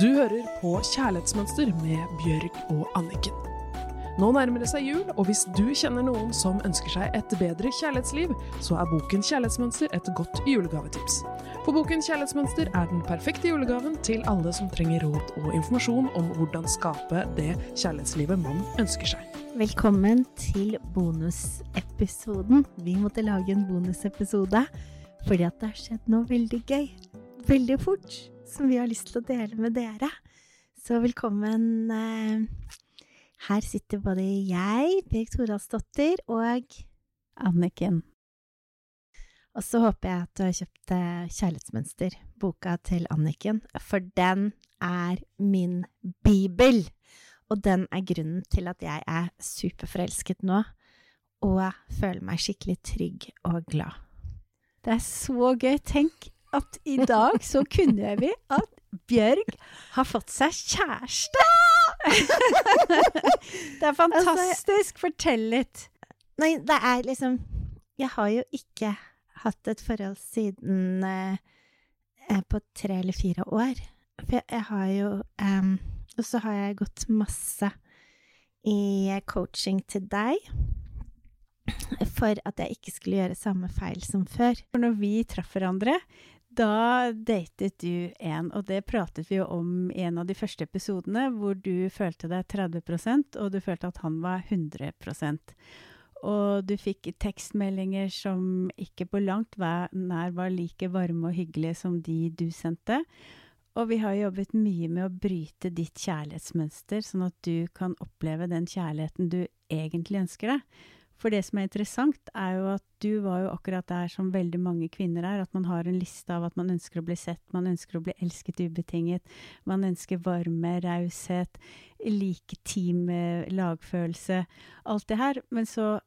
Du hører på Kjærlighetsmønster med Bjørg og Anniken. Nå nærmer det seg jul, og hvis du kjenner noen som ønsker seg et bedre kjærlighetsliv, så er boken Kjærlighetsmønster et godt julegavetips. For boken Kjærlighetsmønster er den perfekte julegaven til alle som trenger råd og informasjon om hvordan skape det kjærlighetslivet man ønsker seg. Velkommen til bonusepisoden. Vi måtte lage en bonusepisode fordi at det har skjedd noe veldig gøy. Veldig fort. Som vi har lyst til å dele med dere. Så velkommen. eh, Her sitter både jeg, Birg Toralsdottir, og Anniken. Og så håper jeg at du har kjøpt eh, Kjærlighetsmønster, boka til Anniken, for den er min bibel. Og den er grunnen til at jeg er superforelsket nå, og føler meg skikkelig trygg og glad. Det er så gøy. Tenk at i dag så kunne vi at Bjørg har fått seg kjæreste! det er fantastisk. Fortell litt. Nei, det er liksom Jeg har jo ikke hatt et forhold siden eh, på tre eller fire år. For jeg, jeg har jo em, Og så har jeg gått masse i coaching til deg for at jeg ikke skulle gjøre samme feil som før. For når vi traff hverandre, da datet du en, og det pratet vi jo om i en av de første episodene, hvor du følte deg 30% og du følte at han var 100% Og du fikk tekstmeldinger som ikke på langt nær var like varme og hyggelige som de du sendte. Og vi har jobbet mye med å bryte ditt kjærlighetsmønster, sånn at du kan oppleve den kjærligheten du egentlig ønsker deg. For det som er interessant, er jo at du var jo akkurat der som veldig mange kvinner er, at man har en liste av at man ønsker å bli sett, man ønsker å bli elsket ubetinget, man ønsker varme, raushet, like team, lagfølelse, alt det her. Men så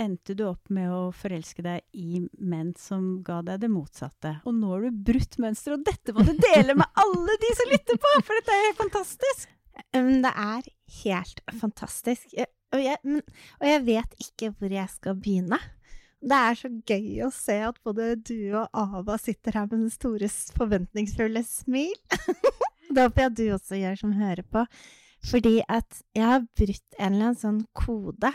endte du opp med å forelske deg i menn som ga deg det motsatte. Og nå har du brutt mønsteret, og dette må du dele med alle de som lytter på, for dette er helt fantastisk! Det er helt fantastisk. Og jeg, men, og jeg vet ikke hvor jeg skal begynne. Det er så gøy å se at både du og Ava sitter her med den store, forventningsfulle smil. det håper jeg du også gjør som hører på. Fordi at jeg har brutt en eller annen sånn kode.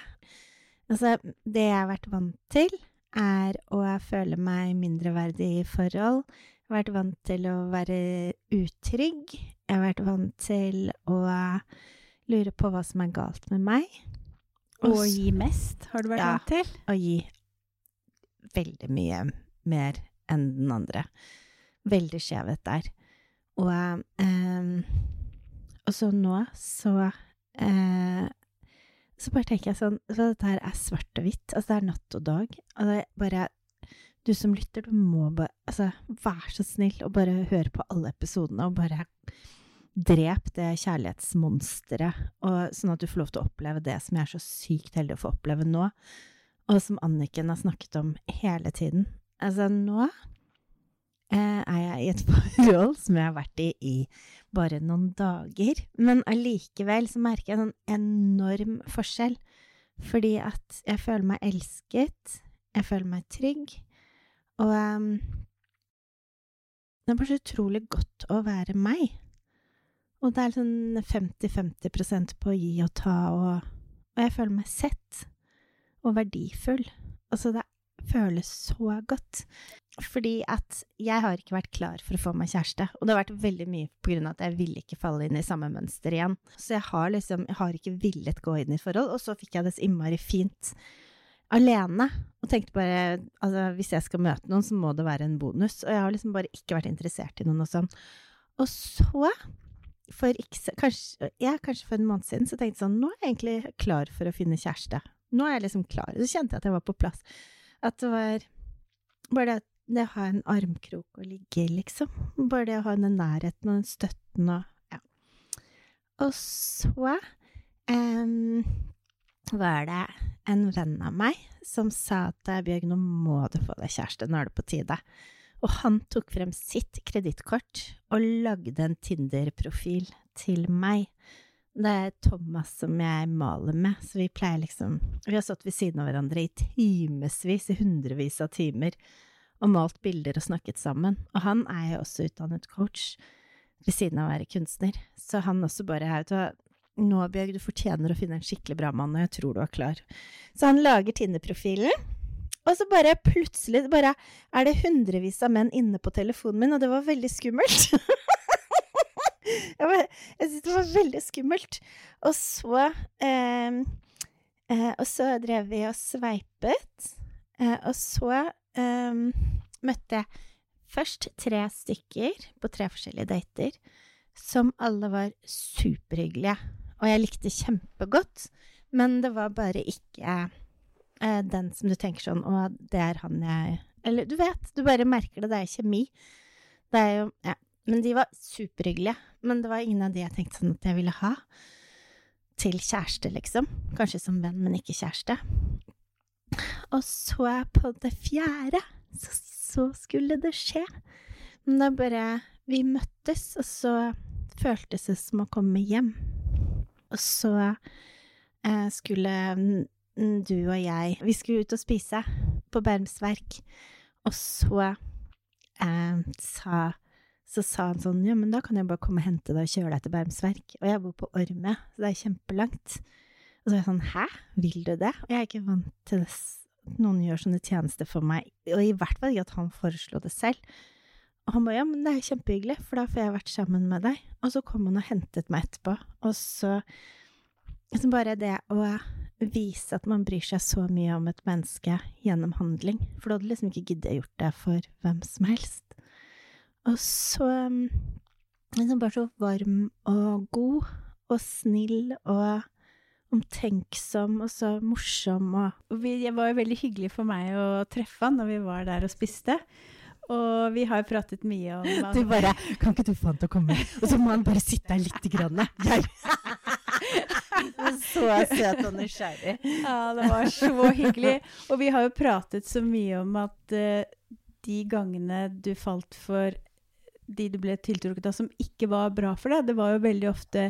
Altså, det jeg har vært vant til, er å føle meg mindreverdig i forhold. Jeg har vært vant til å være utrygg. Jeg har vært vant til å lure på hva som er galt med meg. Og s- gi mest, har du vært Ja. vant til? å gi veldig mye mer enn den andre. Veldig skjevhet der. Og, eh, og så nå, så eh, Så bare tenker jeg sånn Så dette her er svart og hvitt. Altså, det er natt og dag. Og det er bare Du som lytter, du må bare Altså, vær så snill og bare høre på alle episodene, og bare drep det kjærlighetsmonsteret, sånn at du får lov til å oppleve det som jeg er så sykt heldig å få oppleve nå, og som Anniken har snakket om hele tiden. Altså, nå eh, er jeg i et forhold som jeg har vært i i bare noen dager, men allikevel så merker jeg en sånn enorm forskjell, fordi at jeg føler meg elsket, jeg føler meg trygg, og um, det er bare så utrolig godt å være meg. Og det er sånn 50-50% på å gi og ta, og, og jeg føler meg sett og verdifull. Altså, det føles så godt. Fordi at jeg har ikke vært klar for å få meg kjæreste, og det har vært veldig mye på grunn av at jeg ville ikke falle inn i samme mønster igjen. Så jeg har liksom, jeg har ikke villet gå inn i forhold, og så fikk jeg det så innmari fint alene, og tenkte bare, altså hvis jeg skal møte noen, så må det være en bonus, og jeg har liksom bare ikke vært interessert i noen og sånn. Og så for ikke, kanskje, ja, kanskje for en måned siden, så tenkte jeg sånn, nå er jeg egentlig klar for å finne kjæreste. Nå er jeg liksom klar. Så kjente jeg at jeg var på plass. At det var bare det, det å ha en armkrok å ligge i, liksom. Bare det å ha den nærheten og den støtten og, ja. Og så um, var det en venn av meg som sa at Bjørg, nå må du få deg kjæreste, nå er det på tide. Og han tok frem sitt kredittkort og lagde en Tinder-profil til meg. Det er Thomas som jeg maler med, så vi pleier liksom Vi har stått ved siden av hverandre i timevis, i hundrevis av timer, og malt bilder og snakket sammen. Og han er jo også utdannet coach. ved siden av å være kunstner. Så han også bare er ute og nå, Bjørg, du fortjener å finne en skikkelig bra mann, og jeg tror du er klar. Så han lager Tinder-profilen, og så bare plutselig bare er det hundrevis av menn inne på telefonen min, og det var veldig skummelt. jeg bare, jeg syntes det var veldig skummelt. Og så eh, eh, Og så drev vi og sveipet, eh, og så eh, møtte jeg først tre stykker på tre forskjellige dater, som alle var superhyggelige. Og jeg likte kjempegodt, men det var bare ikke eh, den som du tenker sånn Å, det er han jeg Eller du vet, du bare merker det, det er kjemi. Det er jo Ja. Men de var superhyggelige. Men det var ingen av de jeg tenkte sånn at jeg ville ha til kjæreste, liksom. Kanskje som venn, men ikke kjæreste. Og så på det fjerde, så, så skulle det skje. Men da bare Vi møttes, og så føltes det som å komme hjem. Og så eh, skulle du og jeg Vi skulle ut og spise på Bærums Verk, og så eh, sa så sa han sånn, ja, men da kan jeg bare komme og hente deg og kjøre deg til Bærums Verk. Og jeg bor på Orme, så det er kjempelangt. Og så er jeg sånn, hæ, vil du det? Og jeg er ikke vant til det, noen gjør sånne tjenester for meg, og i hvert fall ikke at han foreslo det selv. Og han bare, ja, men det er kjempehyggelig, for da får jeg vært sammen med deg. Og så kom han og hentet meg etterpå, og så så bare det å vise at man bryr seg så mye om et menneske gjennom handling, for du hadde liksom ikke giddet gjort det for hvem som helst. Og så liksom bare så varm og god og snill og omtenksom og så morsom og vi, Det var jo veldig hyggelig for meg å treffe han når vi var der og spiste. Og vi har jo pratet mye om Du bare Kan ikke du få han til å komme? Og så må han bare sitte her lite grann. Jeg. Så søt og nysgjerrig. Ja, det var så hyggelig. Og vi har jo pratet så mye om at uh, de gangene du falt for de du ble tiltrukket av som ikke var bra for deg, det var jo veldig ofte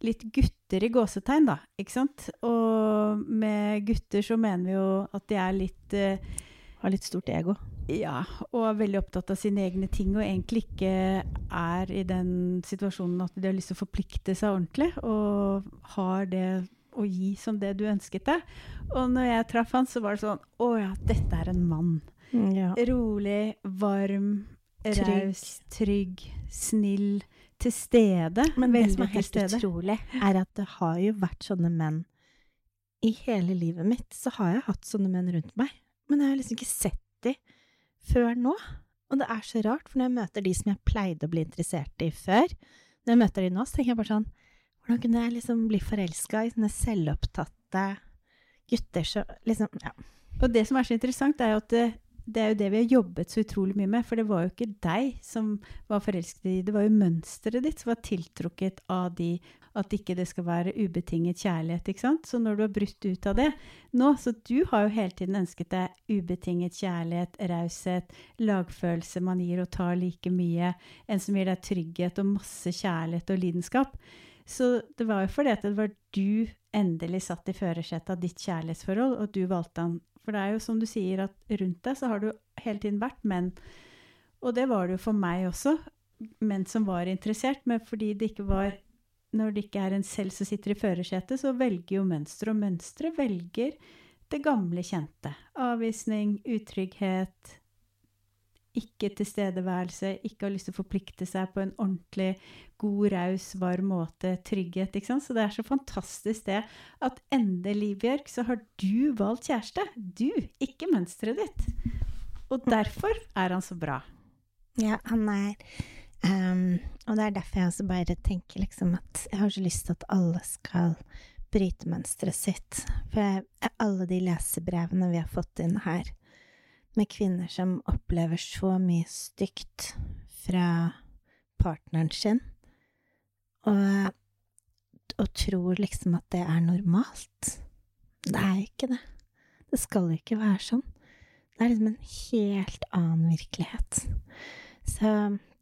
litt gutter i gåsetegn, da, ikke sant? Og med gutter så mener vi jo at de er litt uh, Har litt stort ego. Ja, og er veldig opptatt av sine egne ting, og egentlig ikke er i den situasjonen at de har lyst til å forplikte seg ordentlig, og har det å gi som det du ønsket deg. Og når jeg traff han, så var det sånn Å ja, dette er en mann. Mm, ja. Rolig, varm, raus, trygg, snill, til stede. Men det som er helt utrolig, er at det har jo vært sånne menn I hele livet mitt så har jeg hatt sånne menn rundt meg, men jeg har liksom ikke sett de før nå. Og det er så rart, for når jeg møter de som jeg pleide å bli interessert i før, når jeg møter de nå, så tenker jeg bare sånn Hvordan kunne jeg liksom bli forelska i sånne selvopptatte gutter så liksom Ja. Og det som er så interessant, er jo at det, er jo det vi har jobbet så utrolig mye med. For det var jo ikke deg som var forelsket i det var jo mønsteret ditt som var tiltrukket av de at ikke det skal være ubetinget kjærlighet. ikke sant? Så når du har brutt ut av det nå, så du har jo hele tiden ønsket deg ubetinget kjærlighet, raushet, lagfølelse man gir og tar like mye, en som gir deg trygghet og masse kjærlighet og lidenskap. Så det var jo fordi at det var du endelig satt i førersetet av ditt kjærlighetsforhold, og du valgte han. For det er jo som du sier, at rundt deg så har du hele tiden vært menn. Og det var det jo for meg også. Menn som var interessert, men fordi det ikke var Når det ikke er en selv som sitter i førersetet, så velger jo mønsteret. Og mønsteret velger det gamle kjente. Avvisning, utrygghet, ikke tilstedeværelse, ikke har lyst til å forplikte seg på en ordentlig god, raus, varm måte, trygghet, ikke sant. Så det er så fantastisk det at endelig, Bjørk, så har du valgt kjæreste. Du, ikke mønsteret ditt. Og derfor er han så bra. Ja, han er um, Og det er derfor jeg også bare tenker liksom at jeg har så lyst til at alle skal bryte mønsteret sitt. For alle de lesebrevene vi har fått inn her, med kvinner som opplever så mye stygt fra partneren sin, og, og tror liksom at det er normalt. Det er ikke det. Det skal jo ikke være sånn. Det er liksom en helt annen virkelighet. Så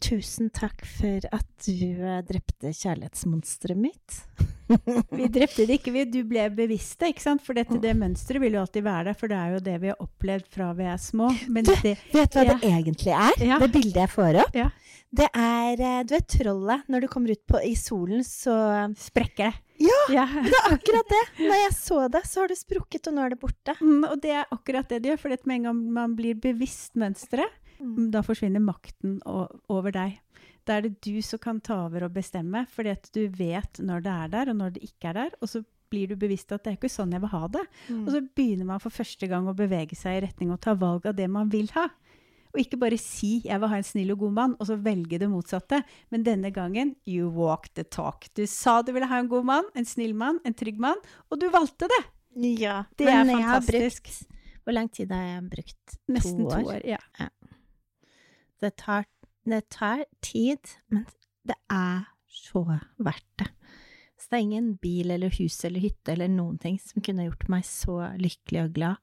tusen takk for at du eh, drepte kjærlighetsmonsteret mitt. Vi drepte det ikke, vi. Du ble bevisste, ikke sant? For dette, det mønsteret vil jo alltid være der, for det er jo det vi har opplevd fra vi er små. Men Du, det Vet du hva Ja. det egentlig er? Ja. Det bildet jeg får opp? Ja. Det er eh, Du vet trollet. Når du kommer ut på, i solen, så sprekker det. Ja, Ja. Det er akkurat det! Når jeg så det, så har det sprukket, og nå er det borte. Mm, og det er akkurat det det gjør, for med en gang man blir bevisst mønsteret, Mm. da forsvinner makten over deg. Da er det du som kan ta over og bestemme, fordi at du vet når det er der, og når det ikke er der. Og så blir du bevisst at det er ikke sånn jeg vil ha det. Og så begynner man for første gang å bevege seg i retning og ta valg av det man vil ha. Og ikke bare si 'jeg vil ha en snill og god mann', og så velge det motsatte. Men denne gangen you walk the talk. Du sa du ville ha en god mann, en snill mann, en trygg mann, og du valgte det! Ja, Det er fantastisk. jeg har brukt- Hvor lang tid har jeg brukt? Nesten to to år. ja. Ja. Det tar, det tar tid, men det er så verdt det. Så det er ingen bil eller hus eller hytte eller noen ting som kunne gjort meg så lykkelig og glad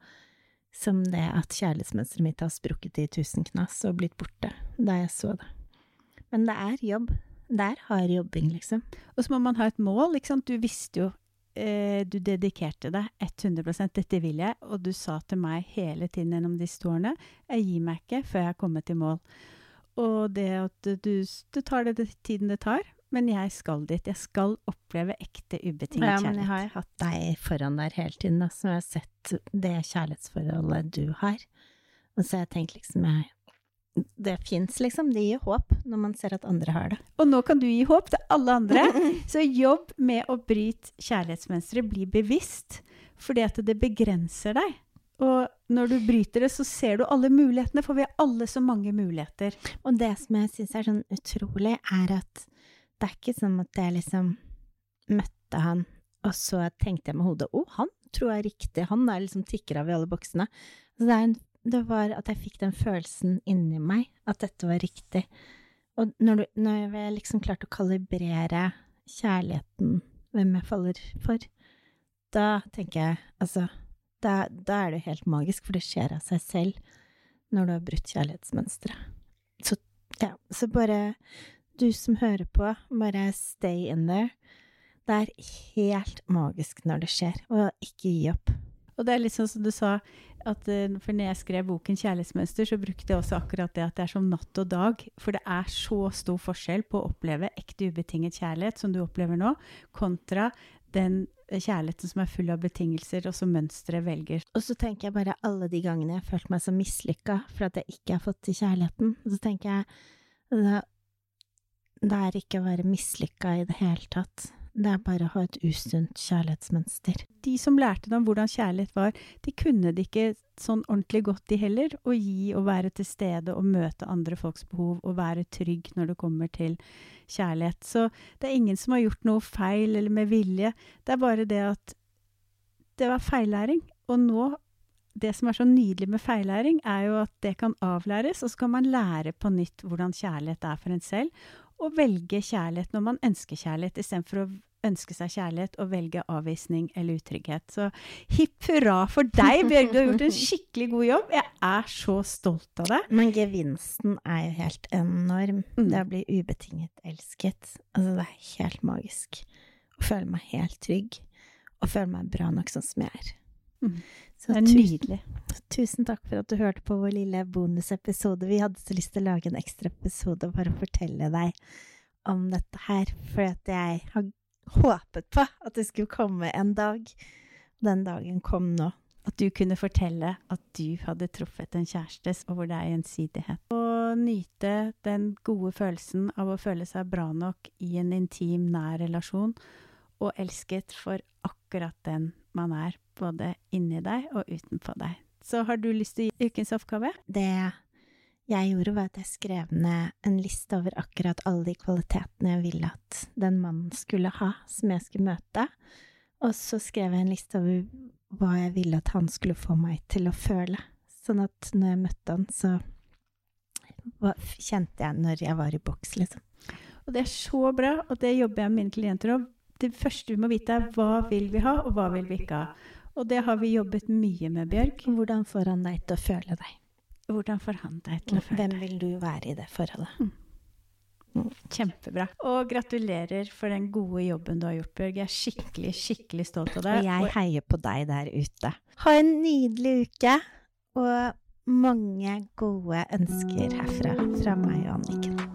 som det at kjærlighetsmønsteret mitt har sprukket i tusen knas og blitt borte da jeg så det. Men det er jobb. Det er hard jobbing, liksom. Og så må man ha et mål, ikke sant. Du visste jo eh, Du dedikerte deg 100 dette vil jeg, og du sa til meg hele tiden gjennom disse to årene jeg gir meg ikke før jeg har kommet i mål. Og det at du, du tar det, det tiden det tar, men jeg skal dit. Jeg skal oppleve ekte ubetinget Ja, kjærlighet. men jeg har hatt deg foran der hele tiden, da, så jeg har sett det kjærlighetsforholdet du har. Og så har jeg tenkt liksom jeg, Det fins, liksom. Det gir håp når man ser at andre har det. Og nå kan du gi håp til alle andre. Så jobb med å bryte kjærlighetsmønsteret. Bli bevisst, fordi at det begrenser deg. Og når du bryter det, så ser du alle mulighetene, for vi har alle så mange muligheter. Og det som jeg syns er sånn utrolig, er at det er ikke som at jeg liksom møtte han, og så tenkte jeg med hodet å, han tror jeg er riktig, han er liksom tikker av i alle boksene. Så det, en, det var at jeg fikk den følelsen inni meg, at dette var riktig. Og når, du, når jeg liksom klarte å kalibrere kjærligheten, hvem jeg faller for, da tenker jeg altså da, da er det jo helt magisk, for det skjer av seg selv når du har brutt kjærlighetsmønsteret. Så ja, så bare du som hører på, bare stay in there. Det er helt magisk når det skjer, og ikke gi opp. Og det er litt sånn som du sa, at eh, for når jeg skrev boken 'Kjærlighetsmønster', så brukte jeg også akkurat det at det er som natt og dag. For det er så stor forskjell på å oppleve ekte ubetinget kjærlighet, som du opplever nå, kontra den kjærligheten som er full av betingelser, og som mønsteret velger. Og så tenker jeg bare alle de gangene jeg har følt meg så mislykka for at jeg ikke har fått til kjærligheten, så tenker jeg det, er ikke å være mislykka i det hele tatt. Det er bare å ha et usunt kjærlighetsmønster. De som lærte dem hvordan kjærlighet var, de kunne det ikke sånn ordentlig godt, de heller. Å gi og være til stede og møte andre folks behov og være trygg når det kommer til kjærlighet. Så det er ingen som har gjort noe feil eller med vilje. Det er bare det at det var feillæring. Og nå det som er så nydelig med feillæring, er jo at det kan avlæres, og så kan man lære på nytt hvordan kjærlighet er for en selv, og velge kjærlighet når man ønsker kjærlighet, istedenfor å ønske seg kjærlighet og velge avvisning eller utrygghet. Så hipp hurra for deg, Bjørg. Du har gjort en skikkelig god jobb. Jeg er så stolt av deg. Men gevinsten er jo helt enorm. Mm. Det å bli ubetinget elsket. Altså, det er helt magisk. Å føle meg helt trygg. Og føle meg bra nok sånn som jeg er. Mm. Så Det er nydelig. tusen takk for at du hørte på vår lille bonusepisode. Vi hadde så lyst til å lage en ekstra episode for å fortelle deg om dette her, for at jeg har håpet på at det skulle komme en dag. Den dagen kom nå. At du kunne fortelle at du hadde truffet en kjæreste, og hvor det er gjensidighet. Og nyte den gode følelsen av å føle seg bra nok i en intim, nær relasjon, og elsket for akkurat den man er, både inni deg og utenpå deg. Så har du lyst til å gi ukens oppgave? Det jeg gjorde, var at jeg skrev ned en liste over akkurat alle de kvalitetene jeg ville at den mannen skulle ha, som jeg skulle møte. Og så skrev jeg en liste over hva jeg ville at han skulle få meg til å føle. Sånn at når jeg møtte han, så kjente jeg når jeg var i boks, liksom. Og det er så bra, og det jobber jeg med mine klienter om. Det første vi må vite, er hva vil vi ha, og hva vil vi ikke ha. Og det har vi jobbet mye med, Bjørg. Hvordan får han deg til å føle deg? Hvordan får han deg til å føle deg? Hvem vil du være i det forholdet? Kjempebra. Og gratulerer for den gode jobben du har gjort, Bjørg. Jeg er skikkelig, skikkelig stolt av deg. Og jeg heier på deg der ute. Ha en nydelig uke, og mange gode ønsker herfra fra meg og Anniken.